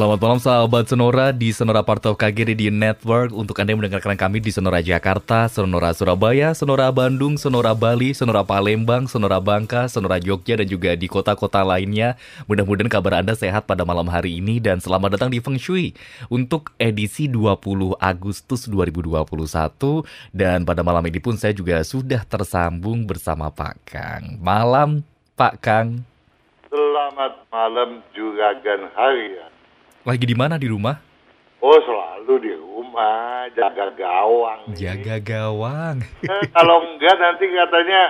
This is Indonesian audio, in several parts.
Selamat malam sahabat Sonora di Sonora Part of KG Radio Network. Untuk Anda yang mendengarkan kami di Sonora Jakarta, Sonora Surabaya, Sonora Bandung, Sonora Bali, Sonora Palembang, Sonora Bangka, Sonora Jogja dan juga di kota-kota lainnya. Mudah-mudahan kabar Anda sehat pada malam hari ini dan selamat datang di Feng Shui Untuk edisi 20 Agustus 2021 Dan pada malam ini pun saya juga sudah tersambung bersama Pak Kang. Malam Pak Kang. Selamat malam Juragan Harian Lagi di mana di rumah? Oh selalu di rumah jaga gawang. Jaga gawang. Eh, kalau enggak nanti katanya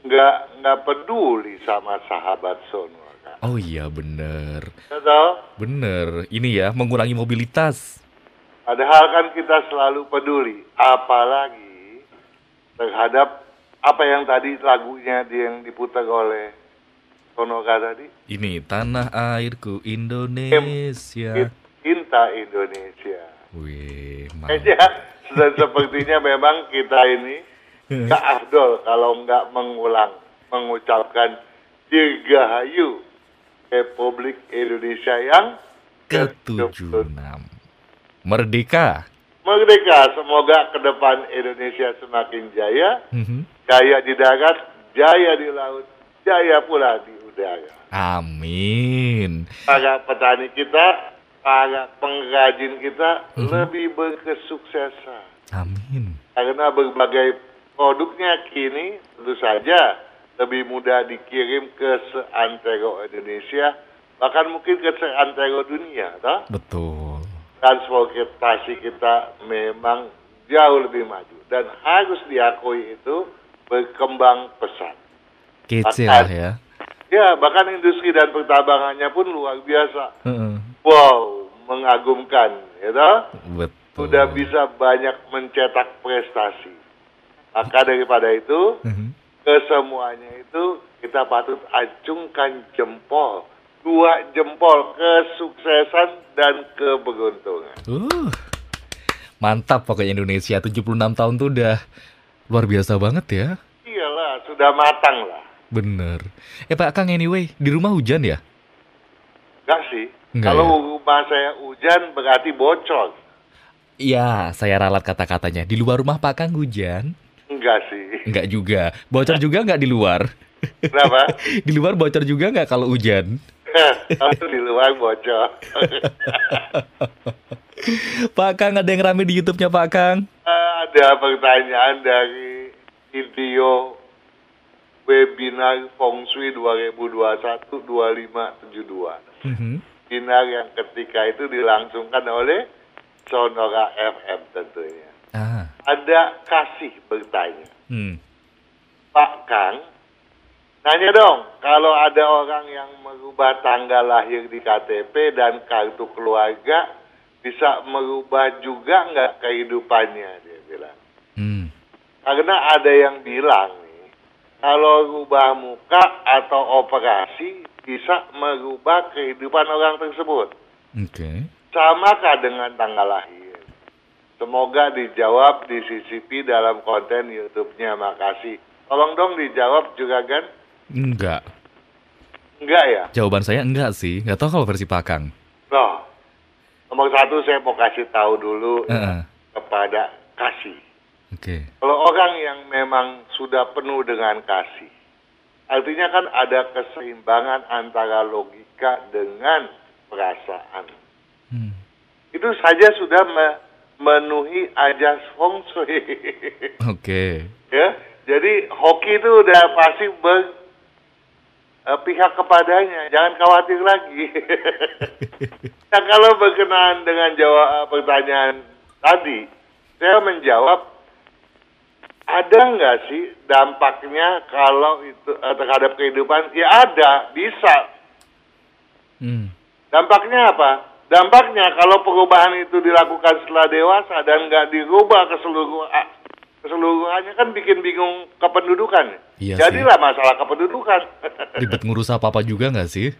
enggak enggak peduli sama sahabat Sono kan. Oh iya bener. Betul? Bener. Ini ya mengurangi mobilitas. Padahal kan kita selalu peduli, apalagi terhadap apa yang tadi lagunya yang diputar oleh Sonoka tadi. Ini tanah airku Indonesia. Cinta Indonesia. Wih, Kayaknya sudah sepertinya memang kita ini nggak afdol kalau nggak mengulang, mengucapkan Dirgahayu Republik Indonesia yang ke-76. Merdeka. Merdeka, semoga ke depan Indonesia semakin jaya, Mhm. jaya di darat, jaya di laut, jaya pula di udara. Amin. Para petani kita, para pengrajin kita Mhm. lebih berkesuksesan. Amin. Karena berbagai produknya kini tentu saja lebih mudah dikirim ke seantero Indonesia, bahkan mungkin ke seantero dunia. Toh? Betul. Transportasi kita memang jauh lebih maju dan harus diakui itu berkembang pesat. Lah ya. Ya, bahkan industri dan pertambangannya pun luar biasa. Heeh. Wow, mengagumkan, ya toh? Betul. Sudah bisa banyak mencetak prestasi. Maka daripada itu, Mhm. kesemuanya itu kita patut acungkan jempol. Dua jempol kesuksesan dan keberuntungan. Uh. Mantap pokoknya Indonesia 76 tahun tuh udah luar biasa banget ya. Iyalah, sudah matang lah. Bener. Eh Pak Kang anyway, di rumah hujan ya? Enggak sih. Enggak Kalau ya? rumah saya hujan berarti bocor. Iya, saya ralat kata-katanya. Di luar rumah Pak Kang hujan? Enggak sih. Enggak juga. Bocor juga nggak di luar? Kenapa? di luar bocor juga nggak kalau hujan? Kalau di luar bocor. Pak Kang ada yang rame di YouTube-nya Pak Kang? Ada pertanyaan dari video webinar Feng Shui 2021-2572. Mhm. Webinar yang ketika itu dilangsungkan oleh Sonora FM tentunya. Ah, Ada kasih bertanya, hmm. Pak Kang, nanya dong, kalau ada orang yang merubah tanggal lahir di KTP dan kartu keluarga, bisa merubah juga nggak kehidupannya, dia bilang. Hmm. Karena ada yang bilang kalau rubah muka atau operasi bisa merubah kehidupan orang tersebut. Oke. Samakah dengan tanggal lahir? Semoga dijawab di CCP dalam konten YouTube-nya. Makasih. Tolong dong dijawab juga kan? Enggak. Enggak ya? Jawaban saya enggak sih. Nggak tahu kalau versi Pak Kang. Loh, nomor satu saya mau kasih tahu dulu Heeh. kepada kasih. Oke. Kalau orang yang memang sudah penuh dengan kasih, artinya kan ada keseimbangan antara logika dengan perasaan. Hmm. Itu saja sudah memenuhi ajas feng shui. Oke. ya, jadi hoki itu udah pasti ber eh, pihak kepadanya, jangan khawatir lagi. nah, kalau berkenaan dengan jawab pertanyaan tadi, saya menjawab ada nggak sih dampaknya kalau itu eh, terhadap kehidupan? Ya ada, bisa. Hmm. Dampaknya apa? Dampaknya kalau perubahan itu dilakukan setelah dewasa dan nggak dirubah ke seluruh keseluruhannya kan bikin bingung kependudukan. Iya Jadilah masalah kependudukan. Ribet ngurus apa-apa juga nggak sih?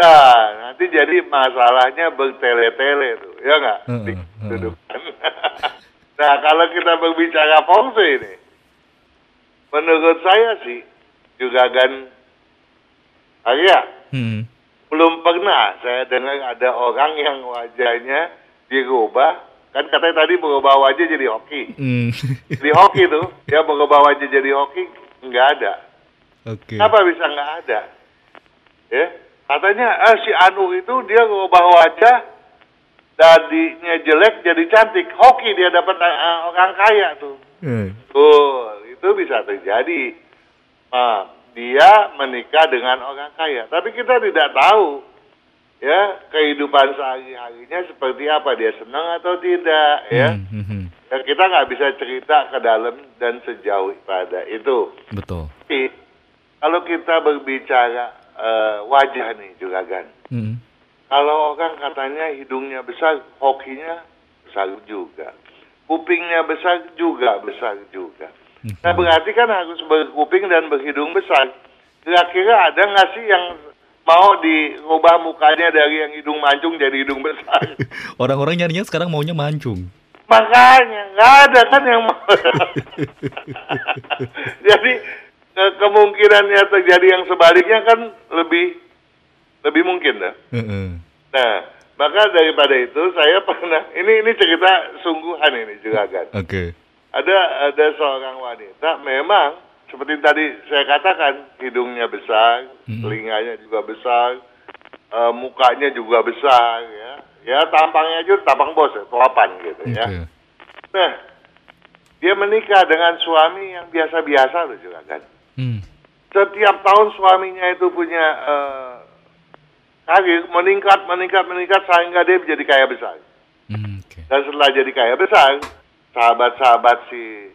nah, nanti jadi masalahnya bertele-tele tuh, ya nggak? Heeh. kependudukan. nah, kalau kita berbicara feng shui ini, menurut saya sih juga kan, Arya, Hmm. belum pernah saya dengar ada orang yang wajahnya dirubah. Kan katanya tadi berubah wajah jadi hoki. Hmm. Di hoki tuh, ya berubah wajah jadi hoki, nggak ada. Oke. Kenapa bisa nggak ada? Ya, katanya ah, si Anu itu dia ngubah wajah tadinya jelek jadi cantik. Hoki dia dapat eh, orang kaya tuh. Eh. Tuh, itu bisa terjadi. Nah, dia menikah dengan orang kaya. Tapi kita tidak tahu ya kehidupan sehari-harinya seperti apa dia senang atau tidak ya. Hmm, hmm, hmm. Ya, kita nggak bisa cerita ke dalam dan sejauh pada itu. Betul. Tapi kalau kita berbicara eh, wajah nih juga kan. Hmm. Kalau orang katanya hidungnya besar, hokinya besar juga. Kupingnya besar juga besar juga. Nah berarti kan harus berkuping dan berhidung besar. Kira-kira ada nggak sih yang mau dirubah mukanya dari yang hidung mancung jadi hidung besar? Orang-orang nyarinya sekarang maunya mancung. Makanya nggak ada kan yang mau. Jadi ke- kemungkinannya terjadi yang sebaliknya kan lebih lebih mungkin dah. Nah, maka daripada itu saya pernah ini ini cerita sungguhan ini juga kan. Oke. Ada ada seorang wanita memang seperti tadi saya katakan hidungnya besar, Mm-mm. telinganya juga besar, eh, mukanya juga besar ya. Ya tampangnya juga tampang bos ya, tuapan gitu Oke. ya. Nah, dia menikah dengan suami yang biasa-biasa loh juga kan. Hmm. Setiap tahun suaminya itu punya eh, karir meningkat, meningkat, meningkat sehingga dia menjadi kaya besar. Hmm, Oke. Dan setelah jadi kaya besar, sahabat-sahabat si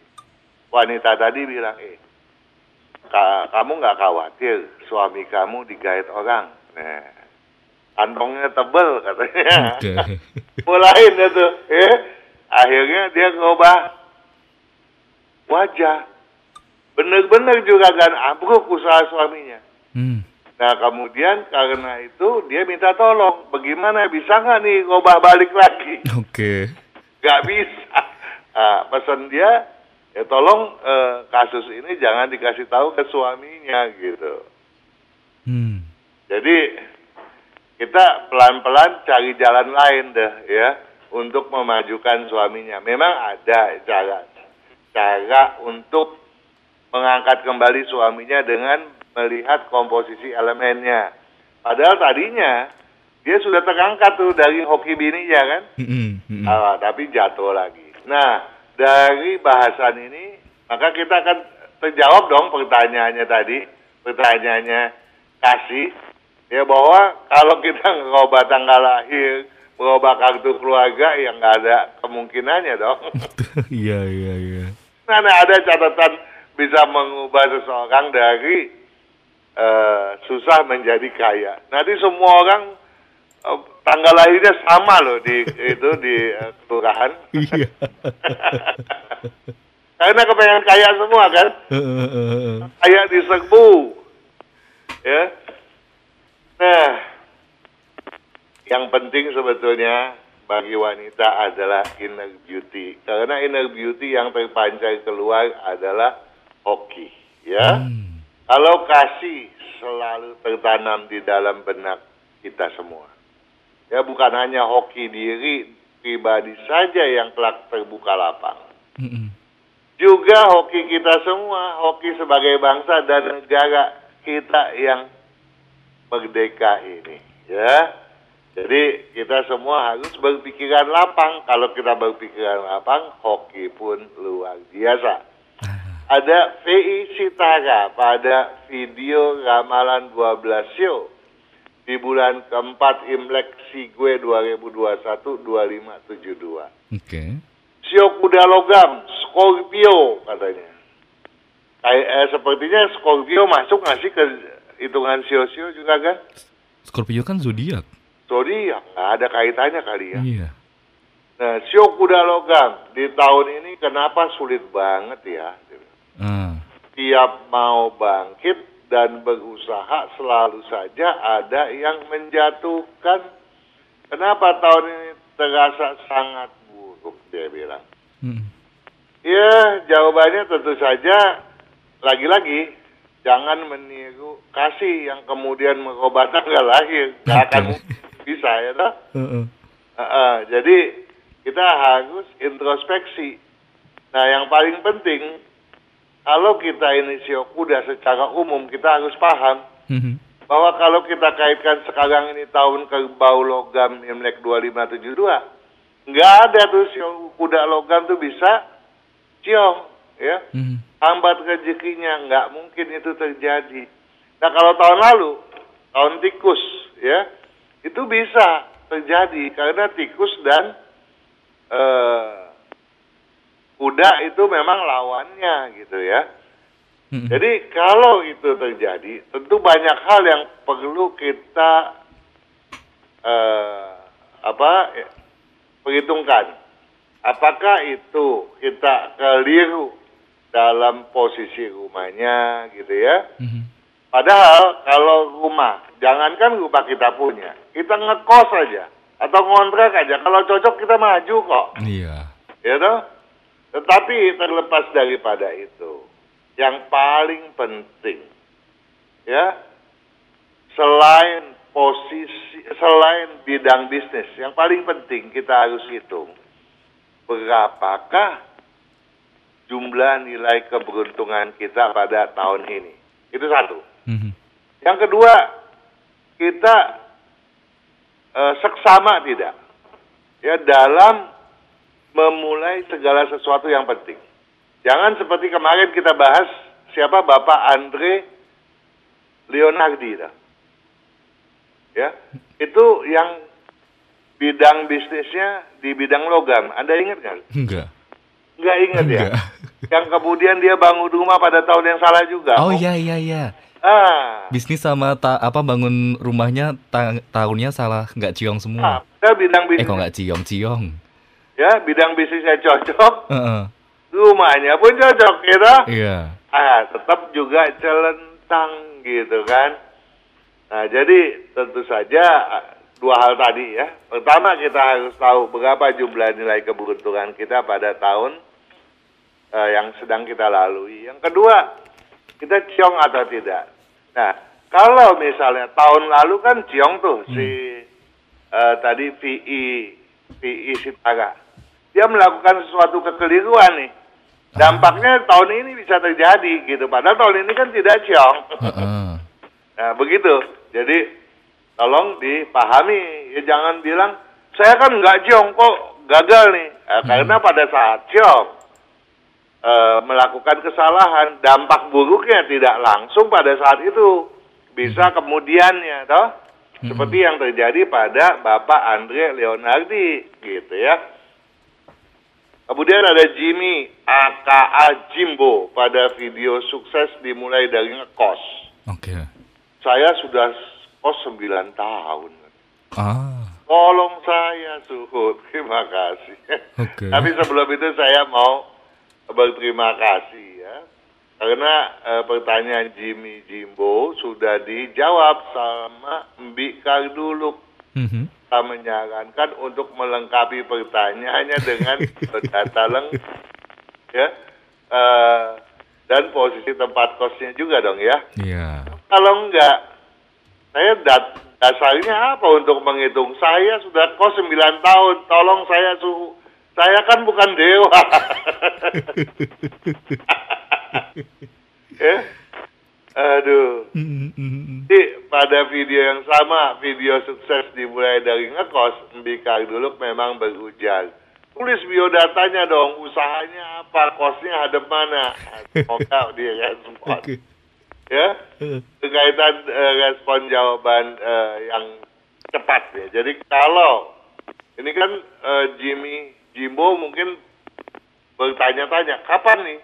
wanita tadi bilang, eh, ka- kamu nggak khawatir suami kamu digait orang. Nah, kantongnya tebel katanya. Mulain dia tuh, ya. Akhirnya dia ngubah wajah. Bener-bener juga kan ambruk usaha suaminya. Hmm. Nah kemudian karena itu dia minta tolong. Bagaimana bisa nggak nih ngubah balik lagi? Oke. Gak bisa. Nah, pesan dia, ya tolong eh, kasus ini jangan dikasih tahu ke suaminya gitu. Hmm. Jadi kita pelan-pelan cari jalan lain deh ya untuk memajukan suaminya. Memang ada cara cara untuk mengangkat kembali suaminya dengan melihat komposisi elemennya. Padahal tadinya dia sudah terangkat tuh dari hoki bininya kan. Hmm, hmm. Ah, tapi jatuh lagi. Nah, dari bahasan ini, maka kita akan terjawab dong pertanyaannya tadi, pertanyaannya kasih, ya bahwa kalau kita ngerubah tanggal lahir, merubah kartu keluarga, ya nggak ada kemungkinannya dong. Iya, iya, iya. Mana ada catatan bisa mengubah seseorang dari eh, susah menjadi kaya. Nanti semua orang eh, tanggal lahirnya sama loh di itu di eh, kelurahan. Iya. Karena kepengen kaya semua kan, kaya diserbu, ya. Nah, yang penting sebetulnya bagi wanita adalah inner beauty. Karena inner beauty yang terpancar keluar adalah hoki, ya. Hmm. Kalau kasih selalu tertanam di dalam benak kita semua. Ya bukan hanya hoki diri pribadi saja yang kelak terbuka lapang. Hmm, hmm. Juga hoki kita semua, hoki sebagai bangsa dan negara kita yang merdeka ini, ya. Jadi kita semua harus berpikiran lapang. Kalau kita berpikiran lapang, hoki pun luar biasa. Ada VI Sitara pada video ramalan 12 show di bulan keempat Imlek Sigwe 2021-2572. Oke. Sio kuda logam, Scorpio katanya. Kayak eh, sepertinya Scorpio masuk nggak sih ke hitungan sio-sio juga kan? Scorpio kan zodiak. Ya nggak ada kaitannya kali ya. Iya. Nah, sio kuda logam di tahun ini kenapa sulit banget ya? Ah. Tiap mau bangkit dan berusaha selalu saja ada yang menjatuhkan. Kenapa tahun ini terasa sangat buruk dia bilang. Hmm. Ya, jawabannya tentu saja lagi-lagi jangan meniru kasih yang kemudian mengobatan nggak lahir, nggak akan bisa ya toh. Uh -uh. Uh -uh. Jadi kita harus introspeksi. Nah yang paling penting kalau kita ini sio kuda secara umum kita harus paham mm-hmm. bahwa kalau kita kaitkan sekarang ini tahun kerbau logam Imlek 2572 nggak ada tuh sio kuda logam tuh bisa ciong ya mm-hmm. hambat rezekinya nggak mungkin itu terjadi nah kalau tahun lalu tahun tikus ya itu bisa terjadi karena tikus dan uh, kuda itu memang lawannya gitu ya. Hmm. Jadi kalau itu terjadi, tentu banyak hal yang perlu kita uh, apa perhitungkan. Apakah itu kita keliru dalam posisi rumahnya gitu ya? Hmm. Padahal kalau rumah, jangankan rumah kita punya, kita ngekos aja atau ngontrak aja. Kalau cocok kita maju kok. Iya. Ya toh? Tetapi terlepas daripada itu, yang paling penting ya selain posisi selain bidang bisnis, yang paling penting kita harus hitung berapakah jumlah nilai keberuntungan kita pada tahun ini. Itu satu. Mm-hmm. Yang kedua, kita uh, seksama tidak ya dalam memulai segala sesuatu yang penting. Jangan seperti kemarin kita bahas siapa Bapak Andre Leonardi. Ya, itu yang bidang bisnisnya di bidang logam. Anda ingat kan? Enggak. Enggak ingat ya? Yang kemudian dia bangun rumah pada tahun yang salah juga. Oh iya iya iya. Ah. Bisnis sama ta apa bangun rumahnya ta tahunnya salah, nggak ciong semua. Ah, bidang bisnis. Eh kok nggak ciong ciong? Ya bidang bisnisnya cocok, uh -uh. rumahnya pun cocok gitu. Iya. Ah, tetap juga celentang gitu kan. Nah, jadi tentu saja ah, dua hal tadi ya. Pertama kita harus tahu berapa jumlah nilai keberuntungan kita pada tahun uh, yang sedang kita lalui. Yang kedua, kita ciong atau tidak. Nah, kalau misalnya tahun lalu kan ciong tuh hmm. si uh, tadi VI VI Sitaga dia melakukan sesuatu kekeliruan nih. Dampaknya tahun ini bisa terjadi gitu. Padahal tahun ini kan tidak ciong. nah begitu. Jadi tolong dipahami. Ya jangan bilang saya kan nggak ciong kok gagal nih. Nah, hmm. Karena pada saat ciong e, melakukan kesalahan, dampak buruknya tidak langsung pada saat itu. Bisa kemudiannya, toh. Hmm. Seperti yang terjadi pada Bapak Andre Leonardi gitu ya. Kemudian ada Jimmy AKA Jimbo pada video sukses dimulai dari ngekos. Oke. Okay. Saya sudah kos 9 tahun. Ah. Tolong saya suhut. Terima kasih. Okay. Tapi sebelum itu saya mau berterima kasih. Karena eh, pertanyaan Jimmy Jimbo sudah dijawab sama Mbik Karduluk. Mm -hmm kita menyarankan untuk melengkapi pertanyaannya dengan data lengkap ya uh, dan posisi tempat kosnya juga dong ya. Iya. Kalau enggak, saya dat dasarnya apa untuk menghitung? Saya sudah kos 9 tahun, tolong saya suhu. Saya kan bukan dewa. ya? Aduh. Jadi pada video yang sama, video sukses dimulai dari ngekos, Mbika dulu memang berujar. Tulis biodatanya dong, usahanya apa, kosnya ada mana. Semoga dia respon. Okay. Ya, berkaitan uh, respon jawaban uh, yang cepat ya. Jadi kalau ini kan uh, Jimmy Jimbo mungkin bertanya-tanya kapan nih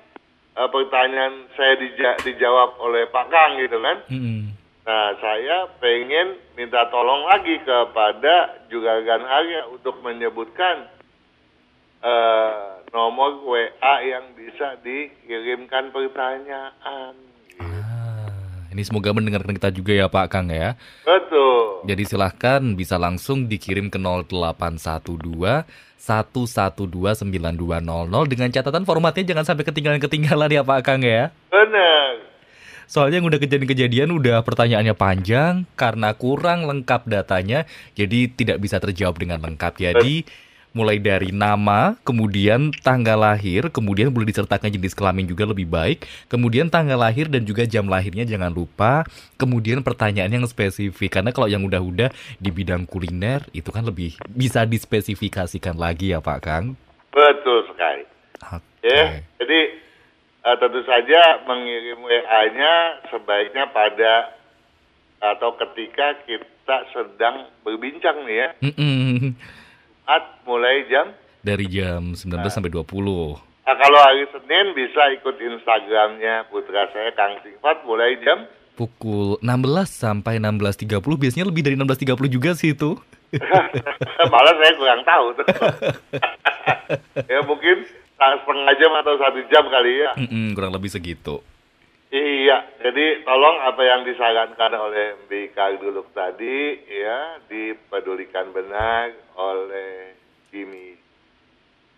uh, pertanyaan saya dija dijawab oleh Pak Kang gitu kan. Mm-hmm. Nah saya pengen minta tolong lagi kepada Juragan Arya untuk menyebutkan uh, nomor WA yang bisa dikirimkan pertanyaan. Ah, ini semoga mendengarkan kita juga ya Pak Kang ya. Betul. Jadi silahkan bisa langsung dikirim ke 0812 1129200 dengan catatan formatnya jangan sampai ketinggalan-ketinggalan ya Pak Kang ya. Benar. Soalnya yang udah kejadian-kejadian udah pertanyaannya panjang karena kurang lengkap datanya, jadi tidak bisa terjawab dengan lengkap. Jadi mulai dari nama, kemudian tanggal lahir, kemudian boleh disertakan jenis kelamin juga lebih baik, kemudian tanggal lahir dan juga jam lahirnya jangan lupa, kemudian pertanyaan yang spesifik karena kalau yang udah-udah di bidang kuliner itu kan lebih bisa dispesifikasikan lagi ya Pak Kang. Betul sekali. Oke. Ya, jadi uh, tentu saja mengirim WA-nya sebaiknya pada atau ketika kita sedang berbincang nih ya. Mm-mm. Jumat mulai jam Dari jam 19 sampai 20. Nah, kalau hari Senin bisa ikut Instagramnya putra saya Kang Sifat mulai jam Pukul 16 sampai 16.30 biasanya lebih dari 16.30 juga sih itu. malah saya kurang tahu tuh. ya mungkin setengah jam atau satu jam kali ya. Mm-mm, kurang lebih segitu. Iya, jadi tolong apa yang disarankan oleh Mbak Karduluk tadi ya dipedulikan benar oleh Jimmy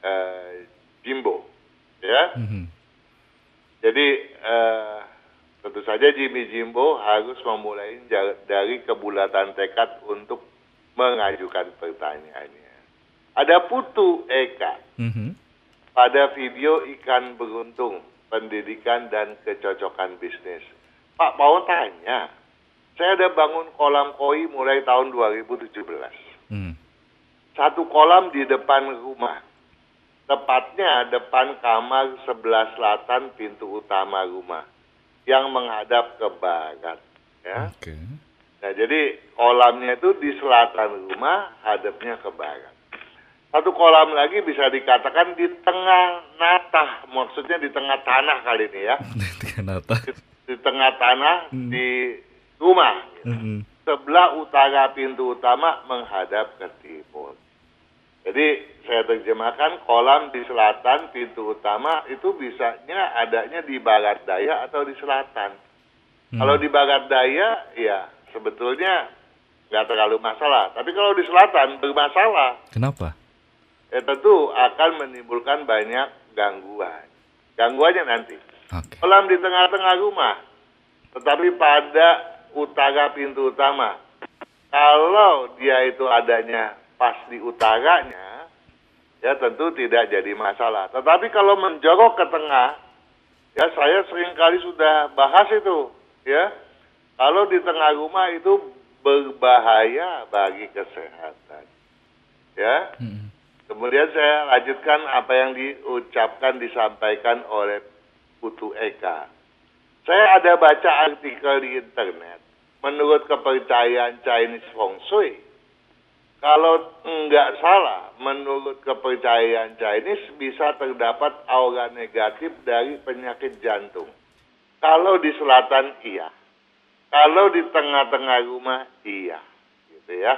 eh, Jimbo, ya. Mhm. Jadi eh, tentu saja Jimmy Jimbo harus memulai dari kebulatan tekad untuk mengajukan pertanyaannya. Ada Putu Eka Mhm. pada video ikan beruntung, pendidikan dan kecocokan bisnis. Pak mau tanya, saya ada bangun kolam koi mulai tahun 2017. Mm. Satu kolam di depan rumah. Tepatnya depan kamar sebelah selatan pintu utama rumah yang menghadap ke barat. Ya. Oke. Nah, jadi kolamnya itu di selatan rumah, hadapnya ke barat. Satu kolam lagi bisa dikatakan di tengah natah, maksudnya di tengah tanah kali ini ya. Kenapa? Di, di tengah tanah di rumah. Mhm. Sebelah utara pintu utama menghadap ke timur. Jadi saya terjemahkan kolam di selatan pintu utama itu bisanya adanya di barat daya atau di selatan. Hmm. Kalau di barat daya ya sebetulnya nggak terlalu masalah. Tapi kalau di selatan bermasalah. Kenapa? Ya tentu akan menimbulkan banyak gangguan. Gangguannya nanti. Oke. Kolam di tengah-tengah rumah, tetapi pada utara pintu utama. Kalau dia itu adanya pas di utaranya, ya tentu tidak jadi masalah. Tetapi kalau menjorok ke tengah, ya saya sering kali sudah bahas itu, ya. Kalau di tengah rumah itu berbahaya bagi kesehatan. Ya. Mhm. Kemudian saya lanjutkan apa yang diucapkan disampaikan oleh Putu Eka. Saya ada baca artikel di internet. Menurut kepercayaan Chinese Feng Shui, kalau enggak salah, menurut kepercayaan Chinese bisa terdapat aura negatif dari penyakit jantung. Kalau di selatan iya. Kalau di tengah-tengah rumah iya. Gitu ya.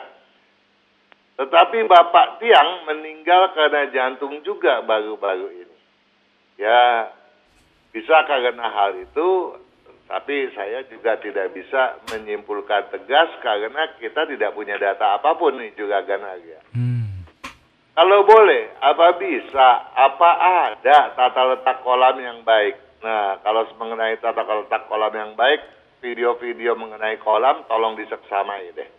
Tetapi Bapak Tiang meninggal karena jantung juga baru-baru ini. Ya, bisa karena hal itu, tapi saya juga tidak bisa menyimpulkan tegas karena kita tidak punya data apa pun nih juga Ganaria. Hmm. Kalau boleh, apa bisa, apa ada tata letak kolam yang baik? Nah, kalau mengenai tata letak kolam yang baik, video-video mengenai kolam tolong diseksamai deh.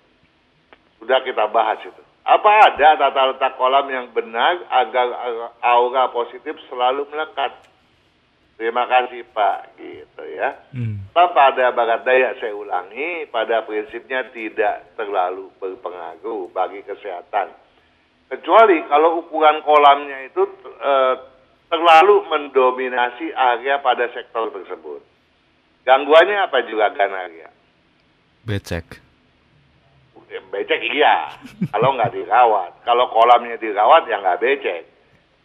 Sudah kita bahas itu. Apa ada tata letak kolam yang benar agar aura positif selalu melekat? Terima kasih Pak, gitu ya. Hmm. Tanpa ada barat daya, saya ulangi, pada prinsipnya tidak terlalu berpengaruh bagi kesehatan. Kecuali kalau ukuran kolamnya itu eh, terlalu mendominasi area pada sektor tersebut. Gangguannya apa juga Ganaria? Becek. Becek iya, kalau nggak dirawat. Kalau kolamnya dirawat ya nggak becek.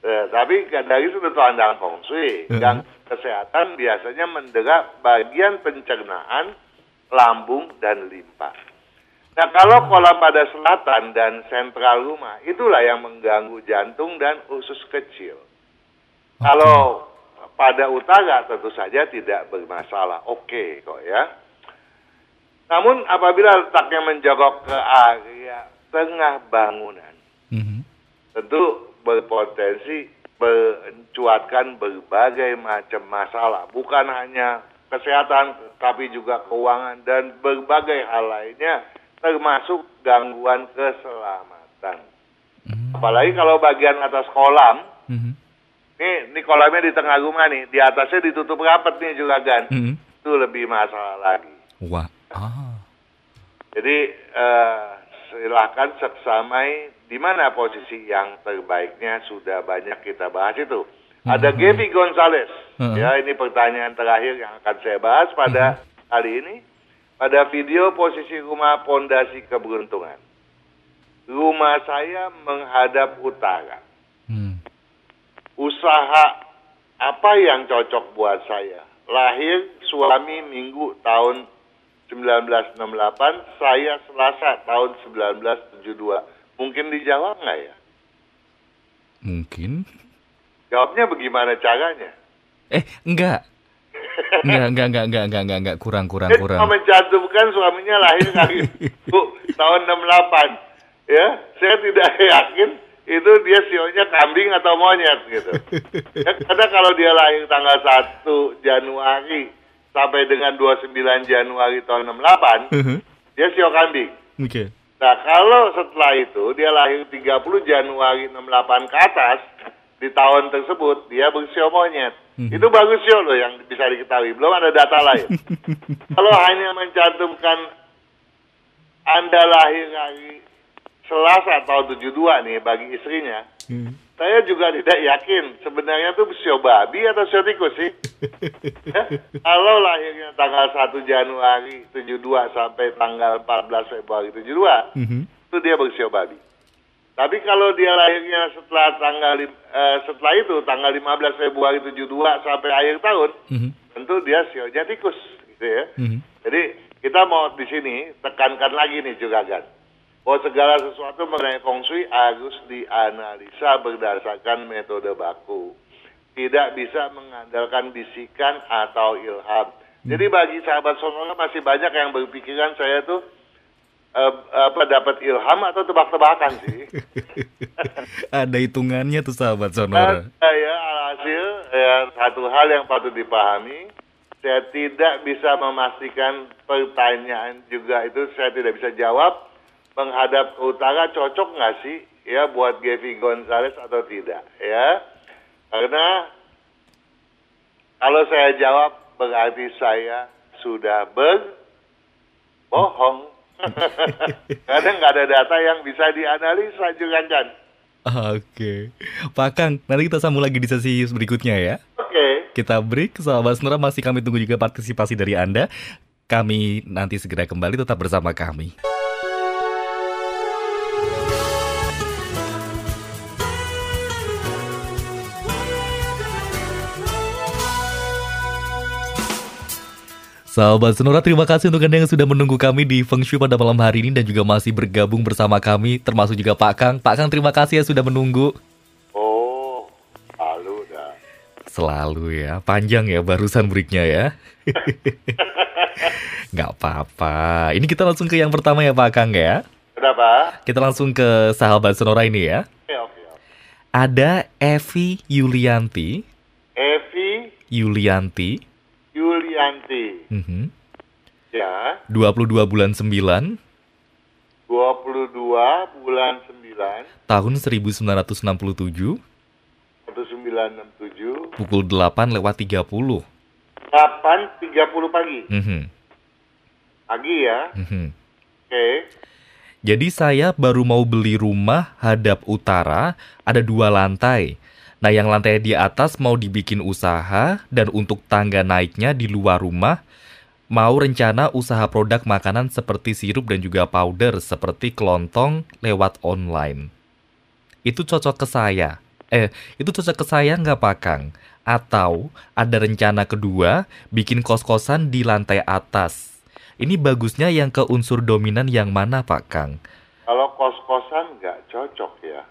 Eh, tapi dari sudut pandang feng shui, yang kesehatan biasanya mendera bagian pencernaan, lambung, dan limpa. Nah kalau kolam pada selatan dan sentral rumah, itulah yang mengganggu jantung dan usus kecil. Kalau pada utara tentu saja tidak bermasalah, oke kok ya. Namun apabila letaknya menjorok ke area tengah bangunan, Mhm. tentu berpotensi mencuatkan berbagai macam masalah. Bukan hanya kesehatan, tapi juga keuangan dan berbagai hal lainnya, termasuk gangguan keselamatan. Hmm. Apalagi kalau bagian atas kolam, Mhm. nih, ini kolamnya di tengah rumah nih, di atasnya ditutup rapat nih juga kan, Mhm. itu lebih masalah lagi. Wah. Ah. Jadi eh, silahkan seksamai di mana posisi yang terbaiknya sudah banyak kita bahas itu. Ada Gaby Gonzalez. Mhm. Ya, ini pertanyaan terakhir yang akan saya bahas pada hari ini. Pada video posisi rumah pondasi keberuntungan. Rumah saya menghadap utara. Hmm. Usaha apa yang cocok buat saya? Lahir suami minggu tahun 1968, saya Selasa tahun 1972. Mungkin dijawab nggak ya? Mungkin. Jawabnya bagaimana caranya? Eh, enggak. Enggak, enggak, enggak, enggak, enggak, enggak, enggak, kurang, kurang, Dia kurang. cuma mencantumkan suaminya lahir Minggu tahun 68. Ya, saya tidak yakin itu dia sionya kambing atau monyet gitu. Ya, karena kalau dia lahir tanggal 1 Januari sampai dengan 29 Januari tahun 68, Mhm. dia sio kambing. Oke. Nah, kalau setelah itu dia lahir 30 Januari 68 ke atas, di tahun tersebut dia bersio monyet. Mhm. Itu bagus sio loh yang bisa diketahui. Belum ada data lain. kalau hanya mencantumkan Anda lahir hari Selasa tahun 72 nih bagi istrinya, Hmm. saya juga tidak yakin sebenarnya itu sio babi atau sio tikus sih. Kalau lahirnya tanggal 1 Januari 72 sampai tanggal 14 Februari 72, Mhm. itu dia bersio babi. Tapi kalau dia lahirnya setelah tanggal eh, setelah itu tanggal 15 Februari 72 sampai akhir tahun, Mhm. tentu dia sionya tikus gitu ya. Mhm. Jadi kita mau di sini tekankan lagi nih juga kan. Bahwa segala sesuatu mengenai feng shui harus dianalisa berdasarkan metode baku. Tidak bisa mengandalkan bisikan atau ilham. Jadi bagi sahabat sonora masih banyak yang berpikiran saya tuh eh, apa dapat ilham atau tebak-tebakan sih. Ada hitungannya tuh sahabat Sonora. Dan saya alhasil ya, satu hal yang patut dipahami, saya tidak bisa memastikan pertanyaan juga itu saya tidak bisa jawab menghadap ke utara cocok nggak sih ya buat Gavi Gonzalez atau tidak ya karena kalau saya jawab berarti saya sudah berbohong karena nggak ada data yang bisa dianalisa juga kan Oke. Pak Kang, nanti kita sambung lagi di sesi berikutnya ya. oke Kita break, sahabat Sonora masih kami tunggu juga partisipasi dari Anda. Kami nanti segera kembali tetap bersama kami. Sahabat Sonora, terima kasih untuk Anda yang sudah menunggu kami di Feng Shui pada malam hari ini dan juga masih bergabung bersama kami, termasuk juga Pak Kang. Pak Kang, terima kasih ya sudah menunggu. Oh, lalu dah. Selalu ya, panjang ya barusan breaknya ya. Nggak apa-apa. Ini kita langsung ke yang pertama ya Pak Kang ya. Kenapa? Kita langsung ke sahabat Sonora ini ya. Oke, oke. oke. Ada Evi Yulianti. Evi Yulianti. Yulianti. mhm, Ya, 22 bulan 9 22 bulan 9 tahun 1967 1967 pukul 8 lewat 30. 8.30 pagi. Mhm, Pagi ya. mhm. Oke. Jadi saya baru mau beli rumah hadap utara, ada dua lantai. Nah yang lantai di atas mau dibikin usaha dan untuk tangga naiknya di luar rumah mau rencana usaha produk makanan seperti sirup dan juga powder seperti kelontong lewat online. Itu cocok ke saya. Eh, itu cocok ke saya nggak Pak Kang? Atau ada rencana kedua bikin kos-kosan di lantai atas. Ini bagusnya yang ke unsur dominan yang mana Pak Kang? Kalau kos-kosan nggak cocok ya.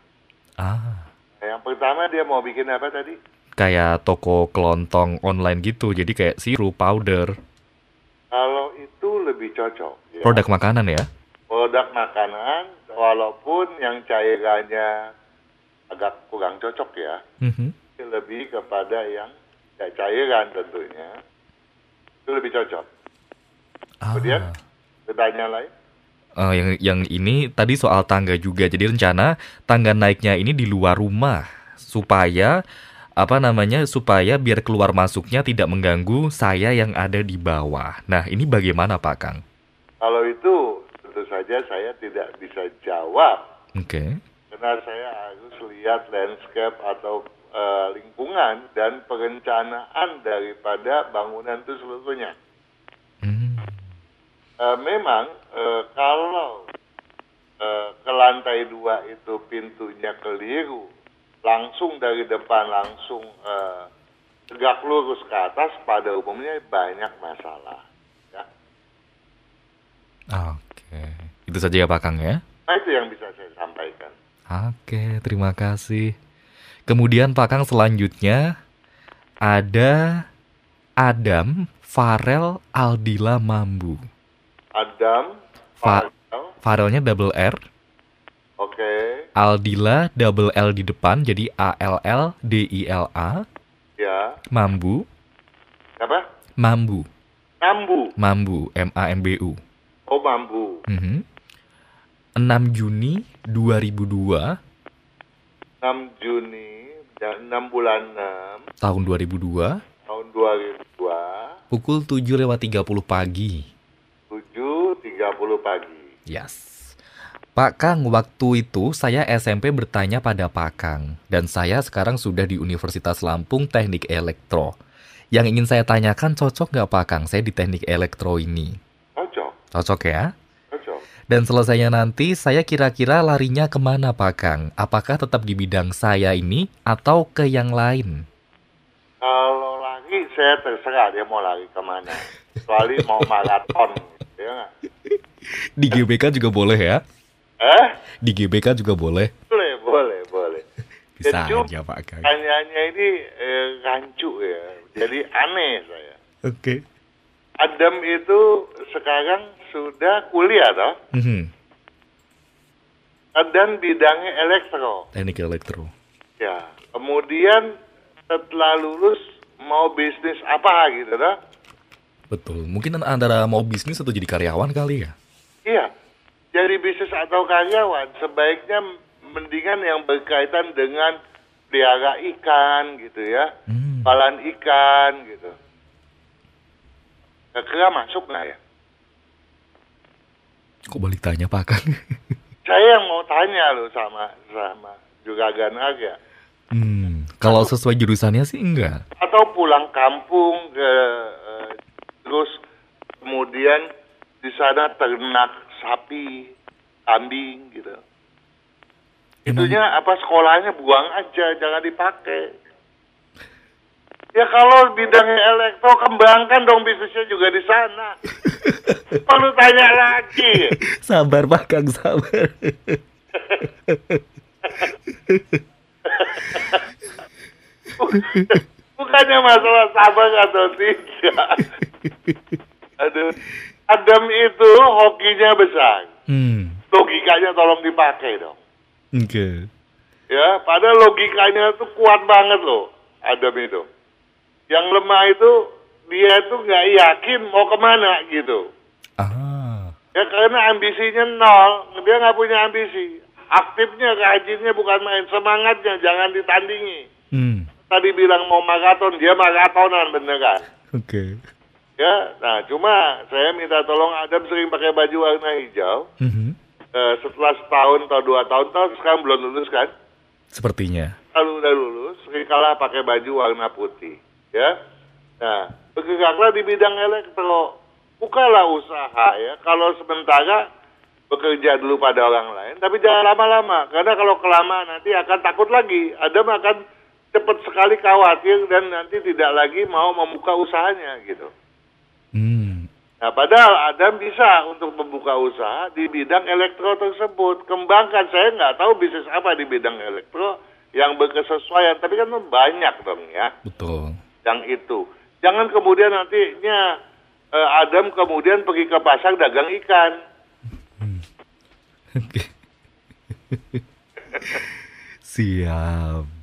Ah, Yang pertama dia mau bikin apa tadi? kayak toko kelontong online gitu. Jadi kayak sirup, powder, Kalau itu lebih cocok. Ya. produk makanan ya. Produk makanan, walaupun yang cairannya agak kurang cocok ya. Mhm. lebih kepada yang ya, cairan tentunya. Itu lebih cocok. Ah. Kemudian pertanyaan lain? Eh, yang yang ini tadi soal tangga juga. Jadi rencana tangga naiknya ini di luar rumah supaya apa namanya supaya biar keluar masuknya tidak mengganggu saya yang ada di bawah. Nah ini bagaimana Pak Kang? Kalau itu tentu saja saya tidak bisa jawab Oke. karena saya harus lihat landscape atau eh, lingkungan dan perencanaan daripada bangunan itu seluruhnya. Eh, memang eh, kalau eh, ke lantai dua itu pintunya keliru, langsung dari depan langsung eh, tegak lurus ke atas, pada umumnya banyak masalah. Ya. Oke. Itu saja ya Pak Kang ya. Nah itu yang bisa saya sampaikan. Oke, terima kasih. Kemudian Pak Kang selanjutnya ada Adam Farel Aldila Mambu. Adam, Fa- Farel, Farelnya double R, oke, Aldila double L di depan jadi A L L D I L A, ya, Mambu, apa? Mambu, Nambu, Mambu, M A M B U. oh mambu. Mhm. 6 Juni 2002 6 Juni, dan 6 bulan 6, tahun 2002 tahun 2002, pukul 7 lewat 30 pagi. 7.30 pagi. Yes. Pak Kang, waktu itu saya SMP bertanya pada Pak Kang, dan saya sekarang sudah di Universitas Lampung Teknik Elektro. Yang ingin saya tanyakan cocok nggak Pak Kang saya di teknik elektro ini? Cocok, Cocok ya? cocok. Dan selesainya nanti saya kira-kira larinya ke mana Pak Kang? Apakah tetap di bidang saya ini atau ke yang lain? Kalau lagi saya terserah dia mau lari ke mana. Kecuali mau maraton, ya? Di GBK juga boleh ya? Eh? Di GBK juga boleh. Boleh, boleh, boleh. Bisa aja Pak Kang. Pertanyaannya ini eh, rancu ya, jadi aneh saya. Oke. Adam itu sekarang sudah kuliah toh, Mhm. dan bidangnya elektro. Teknik elektro. Ya, kemudian setelah lulus mau bisnis apa gitu toh? Betul. Mungkin antara mau bisnis atau jadi karyawan kali ya? Iya, jadi bisnis atau karyawan sebaiknya mendingan yang berkaitan dengan pelihara ikan gitu ya, Hmm. palan ikan gitu. Kira-kira masuk nggak ya? Kok balik tanya Pak Kang? Saya yang mau tanya loh sama sama Juragan Arya. hmm. Kalau sesuai jurusannya sih enggak. Atau pulang kampung ke eh, terus kemudian di sana ternak sapi, kambing gitu. Itunya apa sekolahnya buang aja, jangan dipakai. Ya kalau bidangnya elektro kembangkan dong bisnisnya juga di sana. Perlu tanya lagi. Sabar Pak Kang, sabar. Bukannya masalah sabar atau tidak. Aduh. Adam itu hokinya besar. hmm. Logikanya tolong dipakai dong. Oke. Ya, padahal logikanya itu kuat banget loh, Adam itu. Yang lemah itu dia itu nggak yakin mau ke mana gitu. Ah. Ya karena ambisinya nol, dia nggak punya ambisi. Aktifnya, rajinnya bukan main, semangatnya jangan ditandingi. Hmm. Tadi bilang mau maraton, dia maratonan beneran. Oke. Ya, nah cuma saya minta tolong Adam sering pakai baju warna hijau. Mhm. Eh, setelah setahun atau dua tahun, tahun sekarang belum lulus kan? Sepertinya. Kalau udah lulus, sering kalah pakai baju warna putih. Ya, nah bergeraklah di bidang elektro. Bukalah usaha ya. Kalau sementara bekerja dulu pada orang lain, tapi jangan lama-lama. Karena kalau kelamaan nanti akan takut lagi. Adam akan cepat sekali khawatir dan nanti tidak lagi mau membuka usahanya gitu. Hmm. Nah, padahal Adam bisa untuk membuka usaha di bidang elektro tersebut. Kembangkan, saya nggak tahu bisnis apa di bidang elektro yang berkesesuaian. Tapi kan banyak dong ya, Betul. yang itu. Jangan kemudian nantinya eh, Adam kemudian pergi ke pasar dagang ikan. Siap.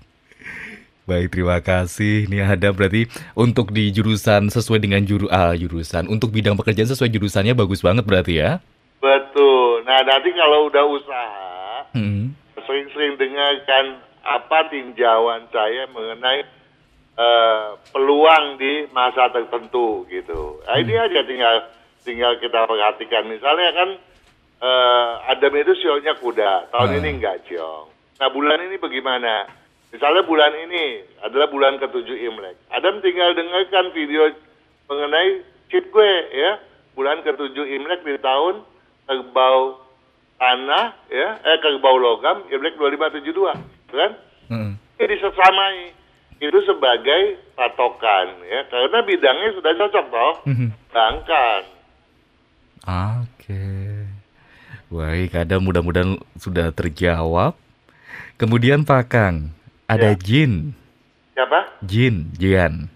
Baik, terima kasih. Ini ada berarti untuk di jurusan sesuai dengan juru ah, jurusan. Untuk bidang pekerjaan sesuai jurusannya bagus banget berarti ya. Betul. Nah, nanti kalau udah usaha, Hmm. sering-sering dengarkan apa tinjauan saya mengenai eh, peluang di masa tertentu gitu. Nah, ini aja tinggal tinggal kita perhatikan. Misalnya kan eh, Adam itu sionya kuda, tahun Ah. ini enggak ciong. Nah, bulan ini bagaimana? Misalnya bulan ini adalah bulan ketujuh Imlek. Adam tinggal dengarkan video mengenai chip gue ya. Bulan ketujuh Imlek di tahun kerbau tanah ya, eh kerbau logam Imlek 2572, kan? Hmm. Ini disesamai itu sebagai patokan ya, karena bidangnya sudah cocok toh. Mhm. Sedangkan Oke. Baik, ada mudah-mudahan sudah terjawab. Kemudian Pak Kang, ada Ya. Jin. siapa? Jin, Jian.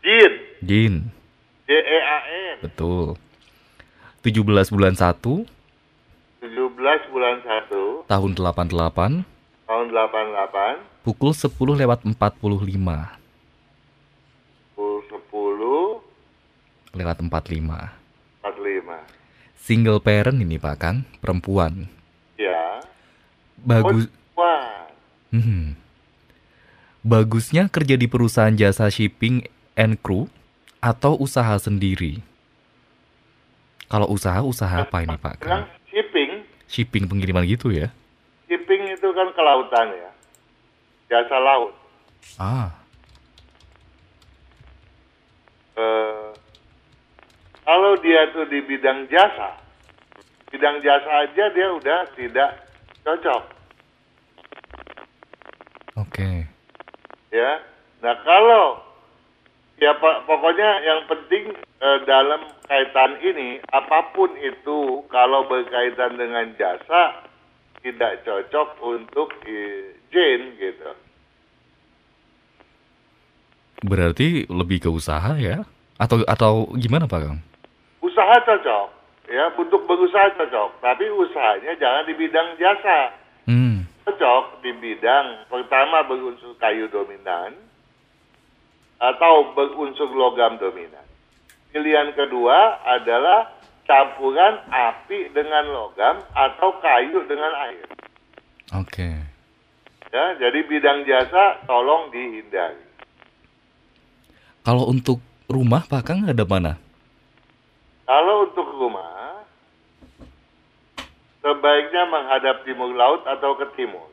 Jin, Jin. J E A N, Betul. 17 bulan 1 17 bulan 1 tahun 88 tahun 88 pukul 10 lewat 45 pukul 10 lewat 45. 45. Single parent ini Pak Kang, perempuan. Ya. Bagus. Oh, wah. Hmm. Bagusnya kerja di perusahaan jasa shipping and crew atau usaha sendiri? Kalau usaha, usaha apa ini Pak? Bilang shipping, Shipping pengiriman gitu ya? shipping itu kan kelautan ya. Jasa laut. Ah, Eh, kalau dia tuh di bidang jasa, bidang jasa aja dia udah tidak cocok, oke. Ya. Nah kalau ya pokoknya yang penting eh, dalam kaitan ini apa pun itu kalau berkaitan dengan jasa tidak cocok untuk Jane gitu. Berarti lebih ke usaha ya? Atau atau gimana Pak Kang? Usaha cocok, ya untuk berusaha cocok, tapi usahanya jangan di bidang jasa. Cocok di bidang pertama berunsur kayu dominan atau berunsur logam dominan. Pilihan kedua adalah campuran api dengan logam atau kayu dengan air. oke. Ya, jadi bidang jasa tolong dihindari. Kalau untuk rumah Pak Kang ada mana? Kalau untuk rumah, sebaiknya menghadap timur laut atau ke timur.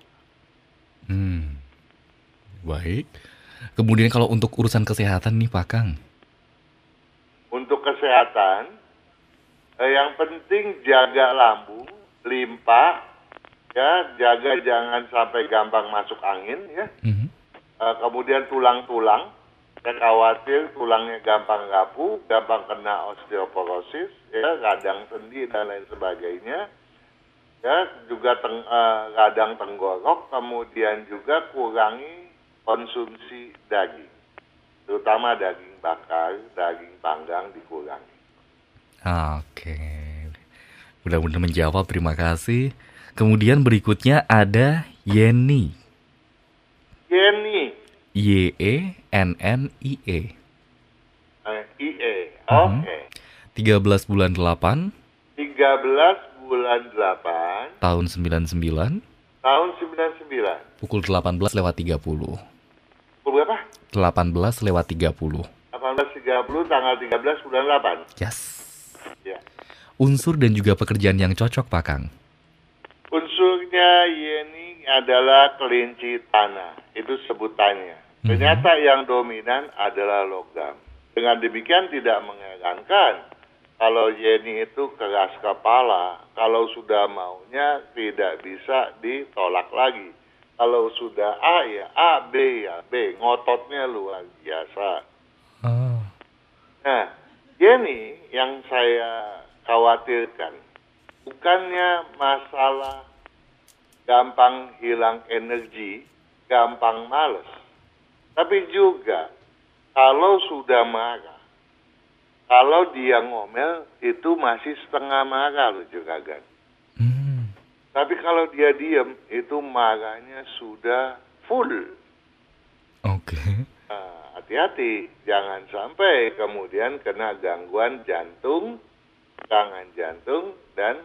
Hmm, baik. Kemudian kalau untuk urusan kesehatan nih Pak Kang? Untuk kesehatan, eh, yang penting jaga lambung, limpa, ya, jaga jangan sampai gampang masuk angin, ya. Mhm. Eh, kemudian tulang-tulang, saya khawatir tulangnya gampang rapuh, gampang kena osteoporosis, ya, radang sendi dan lain sebagainya. Ya, juga teng, eh, radang tenggorok, kemudian juga kurangi konsumsi daging, terutama daging bakar, daging panggang dikurangi. Oke. Mudah-mudahan menjawab, terima kasih. Kemudian berikutnya ada Yeni. Yeni, Y E N N I E. eh, IE, Mhm. oke. 13 bulan 8 13 bulan 8 tahun 99 tahun 99. pukul 18 lewat 30. Pukul berapa? 18 lewat 30. 18.30 tanggal 13 bulan 8. Yes. Ya. Unsur dan juga pekerjaan yang cocok, Pak Kang. Unsurnya Yeni adalah kelinci tanah. Itu sebutannya. Ternyata yang dominan adalah logam. Dengan demikian tidak mengherankan kalau Yeni itu keras kepala. Kalau sudah maunya tidak bisa ditolak lagi. Kalau sudah A ya A, B ya B. Ngototnya luar biasa. Oh. Nah, Yeni yang saya khawatirkan bukannya masalah gampang hilang energi, gampang males, tapi juga kalau sudah marah, kalau dia ngomel itu masih setengah marah loh Juragan. Hmm. Tapi kalau dia diem itu marahnya sudah full. Oke. Nah, hati-hati, jangan sampai kemudian kena gangguan jantung, serangan jantung, dan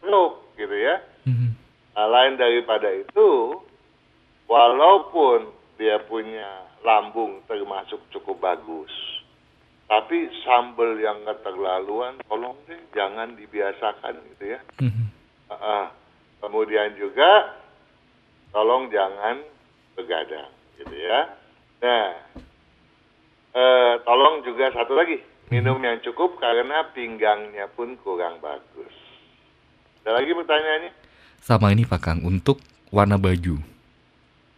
stroke gitu ya. Mhm. Nah, lain daripada itu, walaupun dia punya lambung termasuk cukup bagus, tapi sambal yang keterlaluan, tolong deh jangan dibiasakan gitu ya. Mhm. Ah. kemudian juga, tolong jangan begadang gitu ya. Nah, eh, tolong juga satu lagi, minum yang cukup karena pinggangnya pun kurang bagus. Ada lagi pertanyaannya? Sama ini Pak Kang untuk warna baju.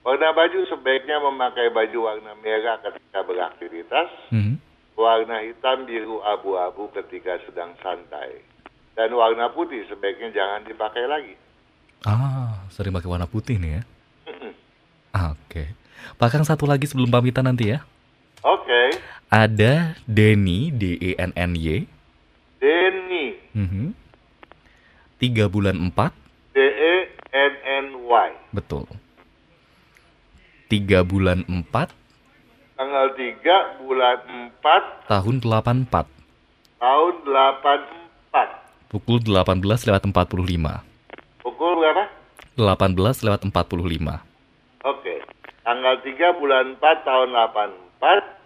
Warna baju sebaiknya memakai baju warna merah ketika beraktivitas, Mhm. Warna hitam, biru, abu-abu ketika sedang santai. Dan warna putih sebaiknya jangan dipakai lagi. Ah, sering pakai warna putih nih ya. Oke. Pak Kang satu lagi sebelum pamitan nanti ya. Oke, Ada Denny D E N N Y. Denny, Mhm. Tiga bulan empat, D-E-N-N-Y. betul. Tiga bulan empat, Tanggal 3 bulan 4 tahun 84. tahun 84. Pukul 18 lewat 45. Pukul berapa? 18 lewat 45. Oke. Tanggal 3 bulan 4 tahun 84.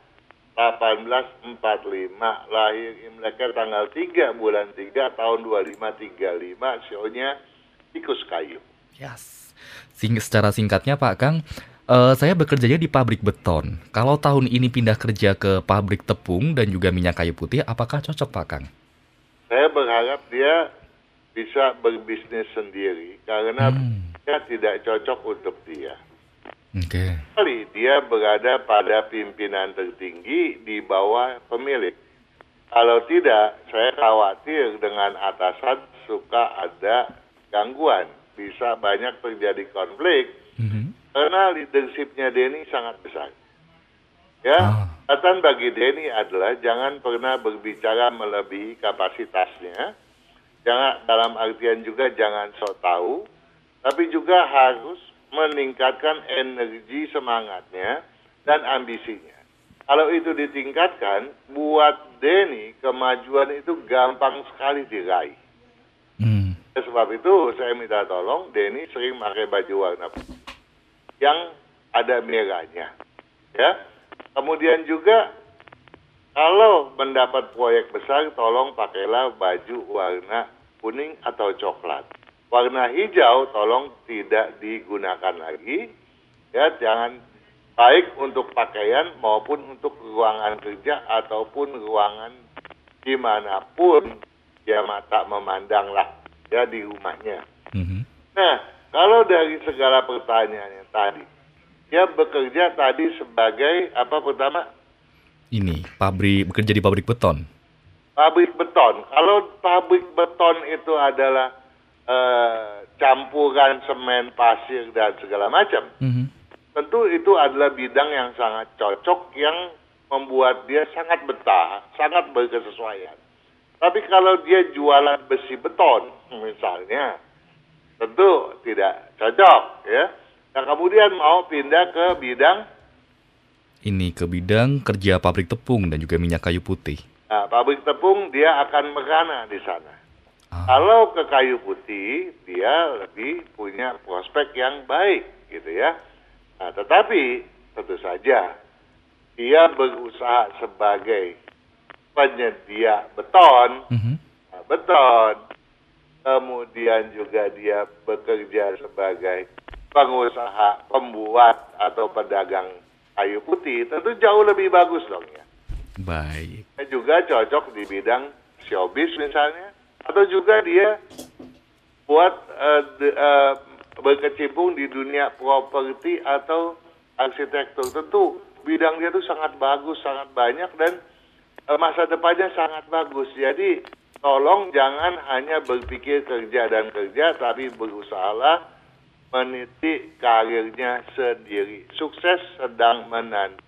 1845 lahir Imleknya tanggal 3 bulan 3 tahun 2535 sionya tikus kayu. Yes. Sing secara singkatnya Pak Kang, eh, saya bekerjanya di pabrik beton. Kalau tahun ini pindah kerja ke pabrik tepung dan juga minyak kayu putih, apakah cocok Pak Kang? Saya berharap dia bisa berbisnis sendiri karena Hmm. dia tidak cocok untuk dia. Oke. Kali dia berada pada pimpinan tertinggi di bawah pemilik. Kalau tidak, saya khawatir dengan atasan suka ada gangguan. Bisa banyak terjadi konflik Mhm. Karena leadershipnya Denny sangat besar. Ya, Ah. catatan bagi Denny adalah jangan pernah berbicara melebihi kapasitasnya. Jangan dalam artian juga jangan sok tahu, tapi juga harus meningkatkan energi semangatnya dan ambisinya. Kalau itu ditingkatkan, buat Denny kemajuan itu gampang sekali diraih. Hmm. Sebab itu saya minta tolong Denny sering pakai baju warna putih yang ada merahnya. Ya. Kemudian juga kalau mendapat proyek besar tolong pakailah baju warna kuning atau coklat. Warna hijau tolong tidak digunakan lagi. Ya, jangan baik untuk pakaian maupun untuk ruangan kerja ataupun ruangan di mana pun dia mata memandang lah ya di rumahnya. Mhm. Nah, kalau dari segala pertanyaan yang tadi, dia bekerja tadi sebagai apa pertama Ini pabrik bekerja di pabrik beton. pabrik beton. Kalau pabrik beton itu adalah eh, campuran semen, pasir dan segala macam, Mhm. tentu itu adalah bidang yang sangat cocok yang membuat dia sangat betah, sangat berkesesuaian. Tapi kalau dia jualan besi beton, misalnya, tentu tidak cocok, ya. Nah, kemudian mau pindah ke bidang, Ini ke bidang kerja pabrik tepung dan juga minyak kayu putih. nah, pabrik tepung, dia akan merana di sana. Ah. Kalau ke kayu putih, dia lebih punya prospek yang baik, gitu ya. Nah, tetapi tentu saja dia berusaha sebagai penyedia beton, Mhm. nah, beton. Kemudian juga dia bekerja sebagai pengusaha, pembuat atau pedagang kayu putih, tentu jauh lebih bagus dong ya. Baik. Dia juga cocok di bidang showbiz misalnya, atau juga dia buat eh, de- eh, berkecimpung di dunia properti atau arsitektur. Tentu bidang dia itu sangat bagus, sangat banyak dan eh, masa depannya sangat bagus. Jadi tolong jangan hanya berpikir kerja dan kerja, tapi berusahalah meniti karirnya sendiri. Sukses sedang menanti.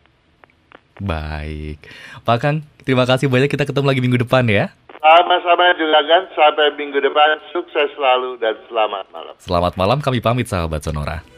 Baik. Pak Kang, terima kasih banyak. Kita ketemu lagi minggu depan ya. Sama-sama juga kan, sampai minggu depan, sukses selalu dan selamat malam. Selamat malam, kami pamit sahabat Sonora.